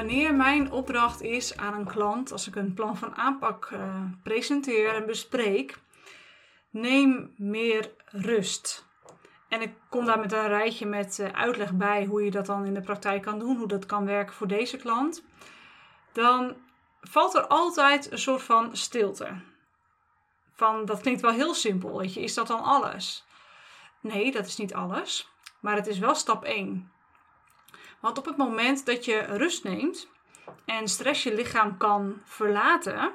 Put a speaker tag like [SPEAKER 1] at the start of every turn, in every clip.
[SPEAKER 1] wanneer mijn opdracht is aan een klant, als ik een plan van aanpak uh, presenteer en bespreek, neem meer rust. En ik kom daar met een rijtje met uh, uitleg bij hoe je dat dan in de praktijk kan doen, hoe dat kan werken voor deze klant. Dan valt er altijd een soort van stilte. Van, dat klinkt wel heel simpel, weet je, is dat dan alles? Nee, dat is niet alles, maar het is wel stap 1. Want op het moment dat je rust neemt en stress je lichaam kan verlaten,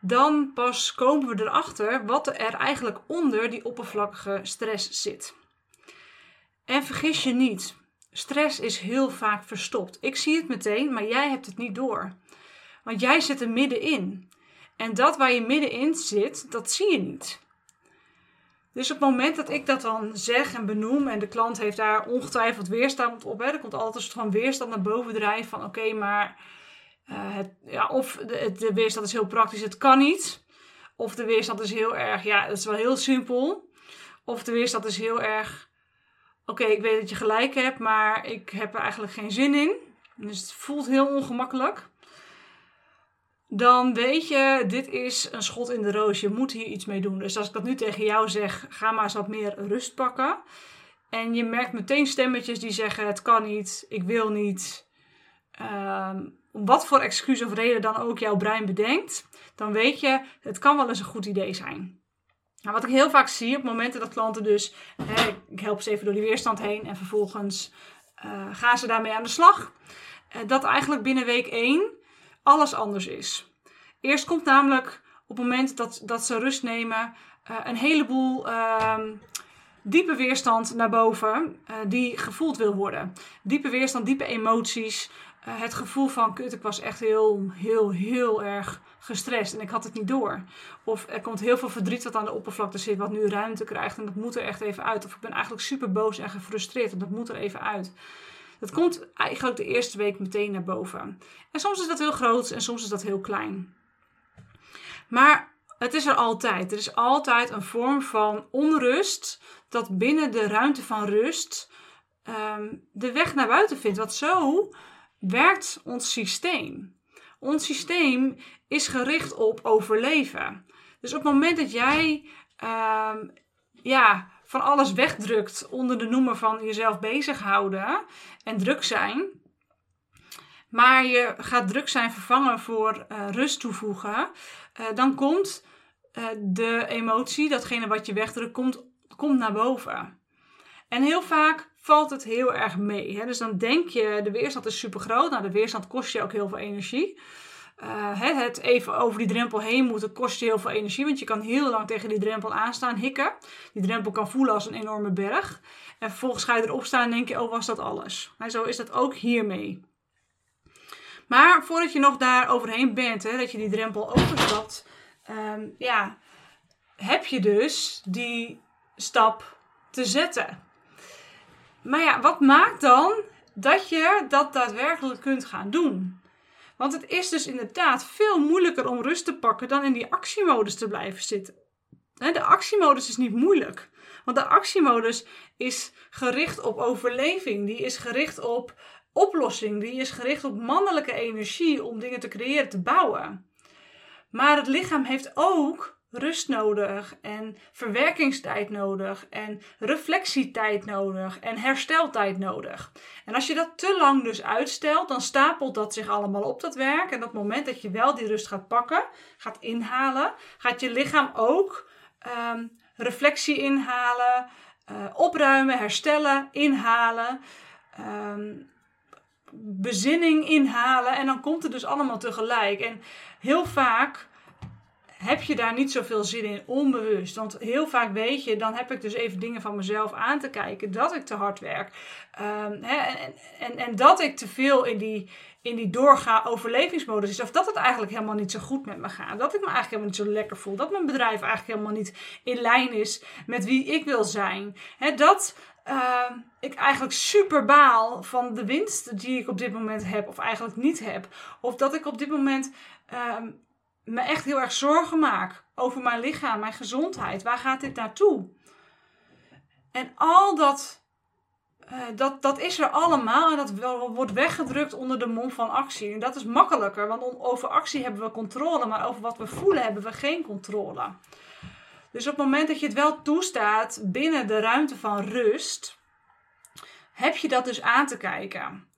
[SPEAKER 1] dan pas komen we erachter wat er eigenlijk onder die oppervlakkige stress zit. En vergis je niet, stress is heel vaak verstopt. Ik zie het meteen, maar jij hebt het niet door. Want jij zit er middenin. En dat waar je middenin zit, dat zie je niet. Dus op het moment dat ik dat dan zeg en benoem en de klant heeft daar ongetwijfeld weerstand op, hè, er komt altijd een soort van weerstand naar boven drijven van oké, maar uh, het, ja, of de, weerstand is heel praktisch, het kan niet. Of de weerstand is heel erg, ja, het is wel heel simpel. Of de weerstand is heel erg, oké, ik weet dat je gelijk hebt, maar ik heb er eigenlijk geen zin in. Dus het voelt heel ongemakkelijk dan weet je, dit is een schot in de roos. Je moet hier iets mee doen. Dus als ik dat nu tegen jou zeg, ga maar eens wat meer rust pakken. En je merkt meteen stemmetjes die zeggen: het kan niet, ik wil niet. Um, wat voor excuus of reden dan ook jouw brein bedenkt, dan weet je, het kan wel eens een goed idee zijn. Nou, wat ik heel vaak zie op momenten dat klanten dus, hè, ik help ze even door die weerstand heen en vervolgens uh, gaan ze daarmee aan de slag. Uh, dat eigenlijk binnen week 1 alles anders is. Eerst komt namelijk op het moment dat, dat ze rust nemen uh, een heleboel uh, diepe weerstand naar boven uh, die gevoeld wil worden. Diepe weerstand, diepe emoties. Uh, het gevoel van, kut, ik was echt heel, heel, heel erg gestrest en ik had het niet door. Of er komt heel veel verdriet wat aan de oppervlakte zit, wat nu ruimte krijgt en dat moet er echt even uit. Of ik ben eigenlijk super boos en gefrustreerd en dat moet er even uit. Dat komt eigenlijk de eerste week meteen naar boven. En soms is dat heel groot en soms is dat heel klein. Maar het is er altijd. Er is altijd een vorm van onrust dat binnen de ruimte van rust um, de weg naar buiten vindt. Want zo werkt ons systeem. Ons systeem is gericht op overleven. Dus op het moment dat jij um, ja, van alles wegdrukt onder de noemer van jezelf bezighouden en druk zijn. Maar je gaat druk zijn vervangen voor uh, rust toevoegen. Uh, dan komt uh, de emotie, datgene wat je wegdrukt, komt, komt naar boven. En heel vaak valt het heel erg mee. Hè? Dus dan denk je, de weerstand is super groot. Nou, de weerstand kost je ook heel veel energie. Uh, het even over die drempel heen moeten kost je heel veel energie. Want je kan heel lang tegen die drempel aanstaan hikken. Die drempel kan voelen als een enorme berg. En vervolgens ga je erop staan en denk je, oh was dat alles. En zo is dat ook hiermee. Maar voordat je nog daar overheen bent, hè, dat je die drempel overstapt, um, ja, heb je dus die stap te zetten. Maar ja, wat maakt dan dat je dat daadwerkelijk kunt gaan doen? Want het is dus inderdaad veel moeilijker om rust te pakken dan in die actiemodus te blijven zitten. De actiemodus is niet moeilijk. Want de actiemodus is gericht op overleving. Die is gericht op oplossing. Die is gericht op mannelijke energie om dingen te creëren, te bouwen. Maar het lichaam heeft ook rust nodig en verwerkingstijd nodig en reflectietijd nodig en hersteltijd nodig. En als je dat te lang dus uitstelt, dan stapelt dat zich allemaal op dat werk. En op het moment dat je wel die rust gaat pakken, gaat inhalen, gaat je lichaam ook um, reflectie inhalen, uh, opruimen, herstellen, inhalen. Um, bezinning inhalen en dan komt het dus allemaal tegelijk. En heel vaak heb je daar niet zoveel zin in, onbewust. Want heel vaak weet je, dan heb ik dus even dingen van mezelf aan te kijken, dat ik te hard werk. Um, hè, en, en, en dat ik te veel in die, in die doorga overlevingsmodus is. Of dat het eigenlijk helemaal niet zo goed met me gaat. Dat ik me eigenlijk helemaal niet zo lekker voel. Dat mijn bedrijf eigenlijk helemaal niet in lijn is met wie ik wil zijn. Dat uh, ik eigenlijk super baal van de winst die ik op dit moment heb. Of eigenlijk niet heb. Of dat ik op dit moment uh, me echt heel erg zorgen maak over mijn lichaam, mijn gezondheid. Waar gaat dit naartoe? En al dat uh, dat, dat is er allemaal en dat wordt weggedrukt onder de mom van actie. En dat is makkelijker, want over actie hebben we controle, maar over wat we voelen hebben we geen controle. Dus op het moment dat je het wel toestaat binnen de ruimte van rust, heb je dat dus aan te kijken.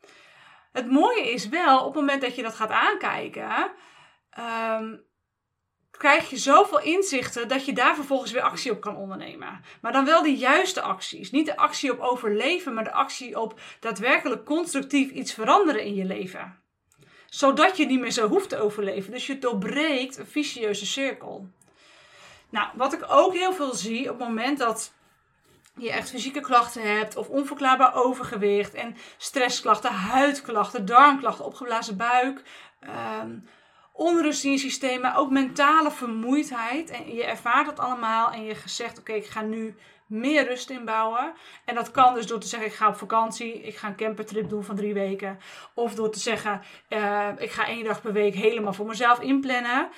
[SPEAKER 1] Het mooie is wel, op het moment dat je dat gaat aankijken, um, krijg je zoveel inzichten dat je daar vervolgens weer actie op kan ondernemen. Maar dan wel de juiste acties. Niet de actie op overleven, maar de actie op daadwerkelijk constructief iets veranderen in je leven. Zodat je niet meer zo hoeft te overleven. Dus je doorbreekt een vicieuze cirkel. Nou, wat ik ook heel veel zie op het moment dat je echt fysieke klachten hebt, of onverklaarbaar overgewicht en stressklachten, huidklachten, darmklachten, opgeblazen buik, um, onrust in je systeem, maar ook mentale vermoeidheid. En je ervaart dat allemaal en je zegt: Oké, ik ga nu meer rust inbouwen. En dat kan dus door te zeggen: Ik ga op vakantie, ik ga een campertrip doen van drie weken. Of door te zeggen: uh, Ik ga één dag per week helemaal voor mezelf inplannen.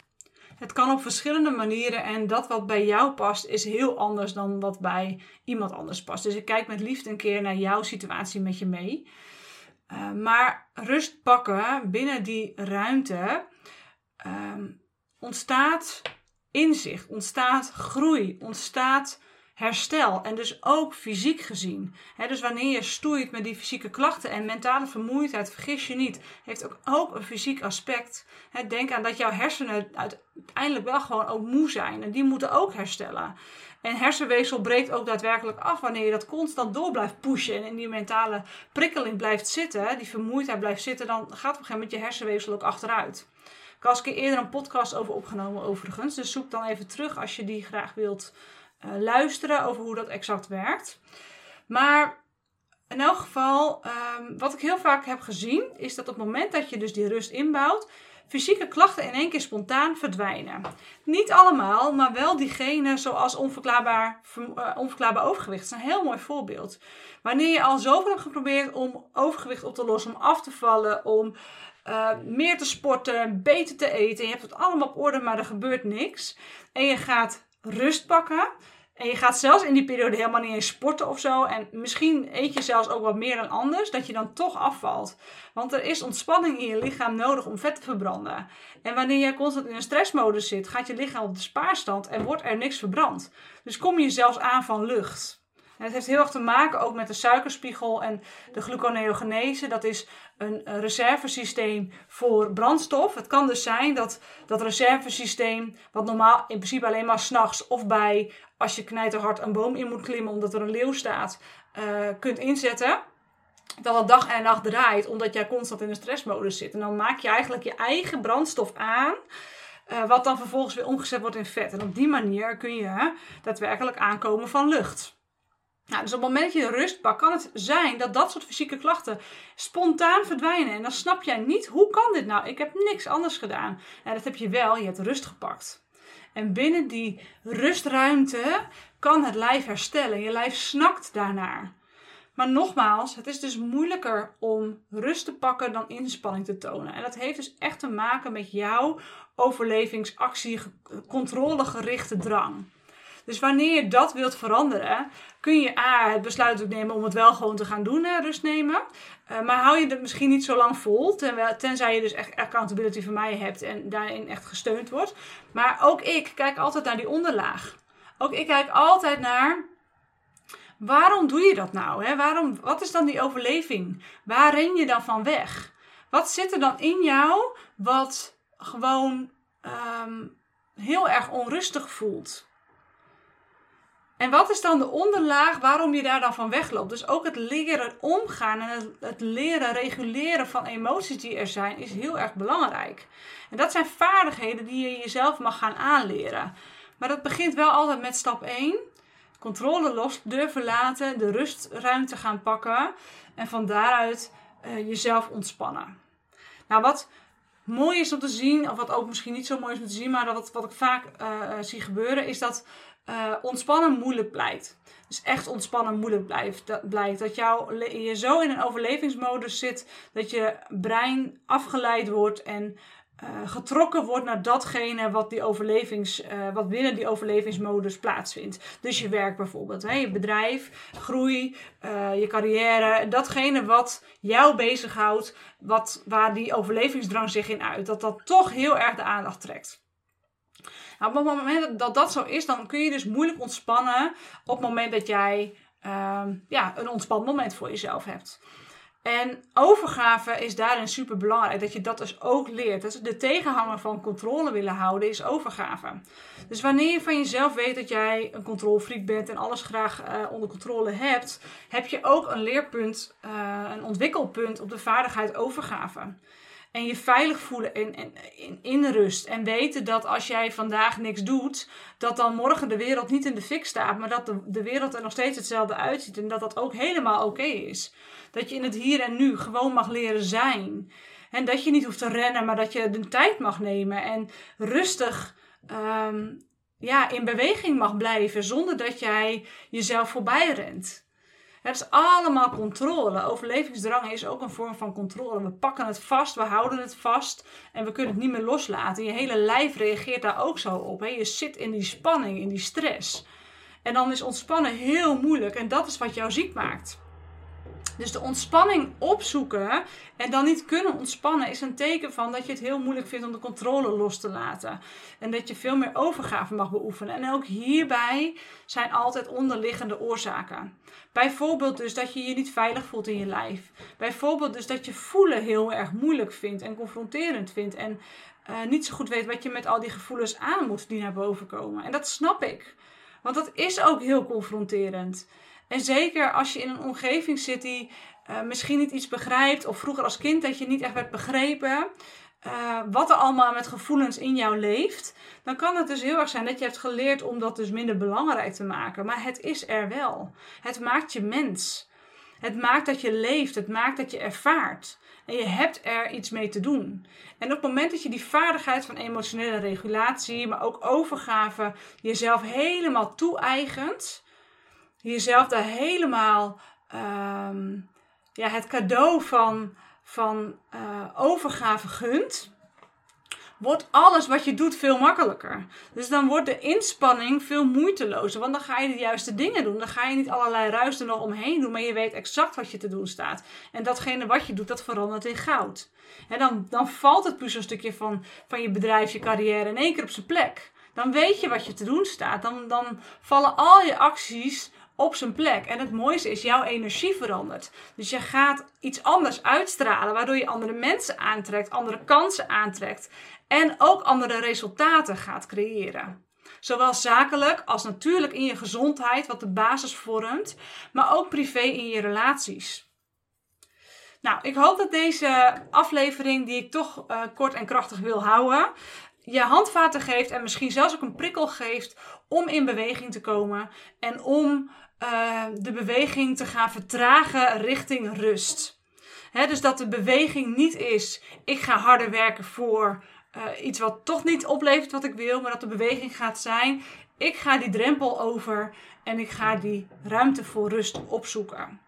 [SPEAKER 1] Het kan op verschillende manieren en dat wat bij jou past is heel anders dan wat bij iemand anders past. Dus ik kijk met liefde een keer naar jouw situatie met je mee. Uh, maar rust pakken binnen die ruimte um, ontstaat inzicht, ontstaat groei, ontstaat herstel. En dus ook fysiek gezien. dus wanneer je stoeit met die fysieke klachten en mentale vermoeidheid, vergis je niet, heeft ook, ook een fysiek aspect. denk aan dat jouw hersenen uiteindelijk wel gewoon ook moe zijn. En die moeten ook herstellen. En hersenweefsel breekt ook daadwerkelijk af wanneer je dat constant door blijft pushen en in die mentale prikkeling blijft zitten, die vermoeidheid blijft zitten, dan gaat op een gegeven moment je hersenweefsel ook achteruit. Ik had eens eerder een podcast over opgenomen overigens. Dus zoek dan even terug als je die graag wilt uh, luisteren over hoe dat exact werkt. Maar in elk geval, um, wat ik heel vaak heb gezien, is dat op het moment dat je dus die rust inbouwt, fysieke klachten in één keer spontaan verdwijnen. Niet allemaal, maar wel diegene zoals onverklaarbaar, uh, onverklaarbaar overgewicht. Dat is een heel mooi voorbeeld. Wanneer je al zoveel hebt geprobeerd om overgewicht op te lossen, om af te vallen, om uh, meer te sporten, beter te eten. Je hebt het allemaal op orde, maar er gebeurt niks. En je gaat rust pakken. En je gaat zelfs in die periode helemaal niet eens sporten of zo. En misschien eet je zelfs ook wat meer dan anders, dat je dan toch afvalt. Want er is ontspanning in je lichaam nodig om vet te verbranden. En wanneer je constant in een stressmodus zit, gaat je lichaam op de spaarstand en wordt er niks verbrand. Dus kom je zelfs aan van lucht. En het heeft heel erg te maken ook met de suikerspiegel en de gluconeogenese. Dat is een reservesysteem voor brandstof. Het kan dus zijn dat dat reservesysteem, wat normaal in principe alleen maar s'nachts of bij als je knijterhard een boom in moet klimmen omdat er een leeuw staat, uh, kunt inzetten. Dat het dag en nacht draait omdat jij constant in een stressmodus zit. En dan maak je eigenlijk je eigen brandstof aan. Uh, wat dan vervolgens weer omgezet wordt in vet. En op die manier kun je daadwerkelijk aankomen van lucht. Nou, dus op het moment dat je rust pakt, kan het zijn dat dat soort fysieke klachten spontaan verdwijnen. En dan snap jij niet, hoe kan dit nou? Ik heb niks anders gedaan. En dat heb je wel, je hebt rust gepakt. En binnen die rustruimte kan het lijf herstellen. Je lijf snakt daarnaar. Maar nogmaals, het is dus moeilijker om rust te pakken dan inspanning te tonen. En dat heeft dus echt te maken met jouw overlevingsactie, controlegerichte drang. Dus wanneer je dat wilt veranderen, kun je A, het besluit ook nemen om het wel gewoon te gaan doen, rust nemen. Uh, maar hou je het misschien niet zo lang vol, ten, tenzij je dus echt accountability van mij hebt en daarin echt gesteund wordt. Maar ook ik kijk altijd naar die onderlaag. Ook ik kijk altijd naar waarom doe je dat nou? Hè? Waarom, wat is dan die overleving? Waar ren je dan van weg? Wat zit er dan in jou wat gewoon um, heel erg onrustig voelt? En wat is dan de onderlaag waarom je daar dan van wegloopt? Dus ook het leren omgaan en het, leren reguleren van emoties die er zijn is heel erg belangrijk. En dat zijn vaardigheden die je jezelf mag gaan aanleren. Maar dat begint wel altijd met stap 1. Controle los, durven laten, de rustruimte gaan pakken en van daaruit uh, jezelf ontspannen. Nou, wat mooi is om te zien, of wat ook misschien niet zo mooi is om te zien, maar wat, wat ik vaak uh, zie gebeuren, is dat uh, ontspannen moeilijk blijkt. Dus echt ontspannen moeilijk blijft, dat blijkt. Dat jou, je zo in een overlevingsmodus zit dat je brein afgeleid wordt en getrokken wordt naar datgene wat, die overlevings, wat binnen die overlevingsmodus plaatsvindt. Dus je werk bijvoorbeeld, hè, je bedrijf, groei, je carrière, datgene wat jou bezighoudt, wat, waar die overlevingsdrang zich in uit, dat dat toch heel erg de aandacht trekt. Nou, op het moment dat dat zo is, dan kun je dus moeilijk ontspannen op het moment dat jij uh, ja, een ontspannen moment voor jezelf hebt. En overgave is daarin super belangrijk, dat je dat dus ook leert. Dus de tegenhanger van controle willen houden is overgave. Dus wanneer je van jezelf weet dat jij een controlfreak bent en alles graag uh, onder controle hebt, heb je ook een leerpunt, uh, een ontwikkelpunt op de vaardigheid overgave. En je veilig voelen in, in, in, rust. En weten dat als jij vandaag niks doet, dat dan morgen de wereld niet in de fik staat. Maar dat de, de wereld er nog steeds hetzelfde uitziet. En dat dat ook helemaal oké is. Dat je in het hier en nu gewoon mag leren zijn. En dat je niet hoeft te rennen, maar dat je de tijd mag nemen. En rustig um, ja, in beweging mag blijven. Zonder dat jij jezelf voorbij rent. Het is allemaal controle. Overlevingsdrang is ook een vorm van controle. We pakken het vast, we houden het vast en we kunnen het niet meer loslaten. Je hele lijf reageert daar ook zo op. Hè? Je zit in die spanning, in die stress. En dan is ontspannen heel moeilijk en dat is wat jou ziek maakt. Dus de ontspanning opzoeken en dan niet kunnen ontspannen is een teken van dat je het heel moeilijk vindt om de controle los te laten. En dat je veel meer overgave mag beoefenen. En ook hierbij zijn altijd onderliggende oorzaken. Bijvoorbeeld dus dat je je niet veilig voelt in je lijf. Bijvoorbeeld dus dat je voelen heel erg moeilijk vindt en confronterend vindt. En uh, niet zo goed weet wat je met al die gevoelens aan moet die naar boven komen. En dat snap ik. Want dat is ook heel confronterend. En zeker als je in een omgeving zit die uh, misschien niet iets begrijpt, of vroeger als kind dat je niet echt werd begrepen, uh, wat er allemaal met gevoelens in jou leeft, dan kan het dus heel erg zijn dat je hebt geleerd om dat dus minder belangrijk te maken. Maar het is er wel. Het maakt je mens. Het maakt dat je leeft. Het maakt dat je ervaart. En je hebt er iets mee te doen. En op het moment dat je die vaardigheid van emotionele regulatie, maar ook overgave, jezelf helemaal toe-eigent, jezelf daar helemaal um, ja, het cadeau van, van uh, overgave gunt, wordt alles wat je doet veel makkelijker. Dus dan wordt de inspanning veel moeitelozer. Want dan ga je de juiste dingen doen. Dan ga je niet allerlei ruis er nog omheen doen. Maar je weet exact wat je te doen staat. En datgene wat je doet, dat verandert in goud. En dan, dan valt het puzzelstukje van, van je bedrijf, je carrière in één keer op zijn plek. Dan weet je wat je te doen staat. Dan, dan vallen al je acties op zijn plek. En het mooiste is, jouw energie verandert. Dus je gaat iets anders uitstralen, waardoor je andere mensen aantrekt, andere kansen aantrekt en ook andere resultaten gaat creëren. Zowel zakelijk als natuurlijk in je gezondheid, wat de basis vormt, maar ook privé in je relaties. Nou, ik hoop dat deze aflevering, die ik toch uh, kort en krachtig wil houden, je handvaten geeft en misschien zelfs ook een prikkel geeft om in beweging te komen en om uh, de beweging te gaan vertragen richting rust. Dus dat de beweging niet is, ik ga harder werken voor uh, iets wat toch niet oplevert wat ik wil, maar dat de beweging gaat zijn, ik ga die drempel over en ik ga die ruimte voor rust opzoeken.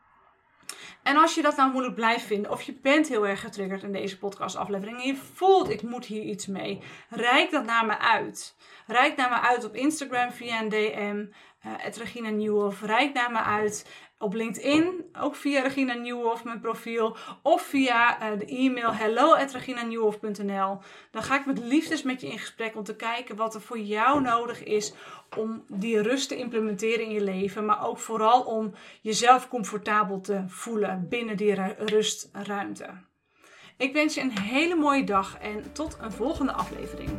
[SPEAKER 1] En als je dat nou moeilijk blijft vinden, of je bent heel erg getriggerd in deze podcastaflevering en je voelt ik moet hier iets mee, reik dat naar me uit. Reik naar me uit op Instagram via een DM, uh, Regina Nieuwhof. Reik naar me uit op LinkedIn, ook via Regina Nieuwhof, mijn profiel, of via uh, de e-mail hello@reginanieuwhof.nl. Dan ga ik met liefdes met je in gesprek om te kijken wat er voor jou nodig is om die rust te implementeren in je leven, maar ook vooral om jezelf comfortabel te voelen binnen die rustruimte. Ik wens je een hele mooie dag en tot een volgende aflevering.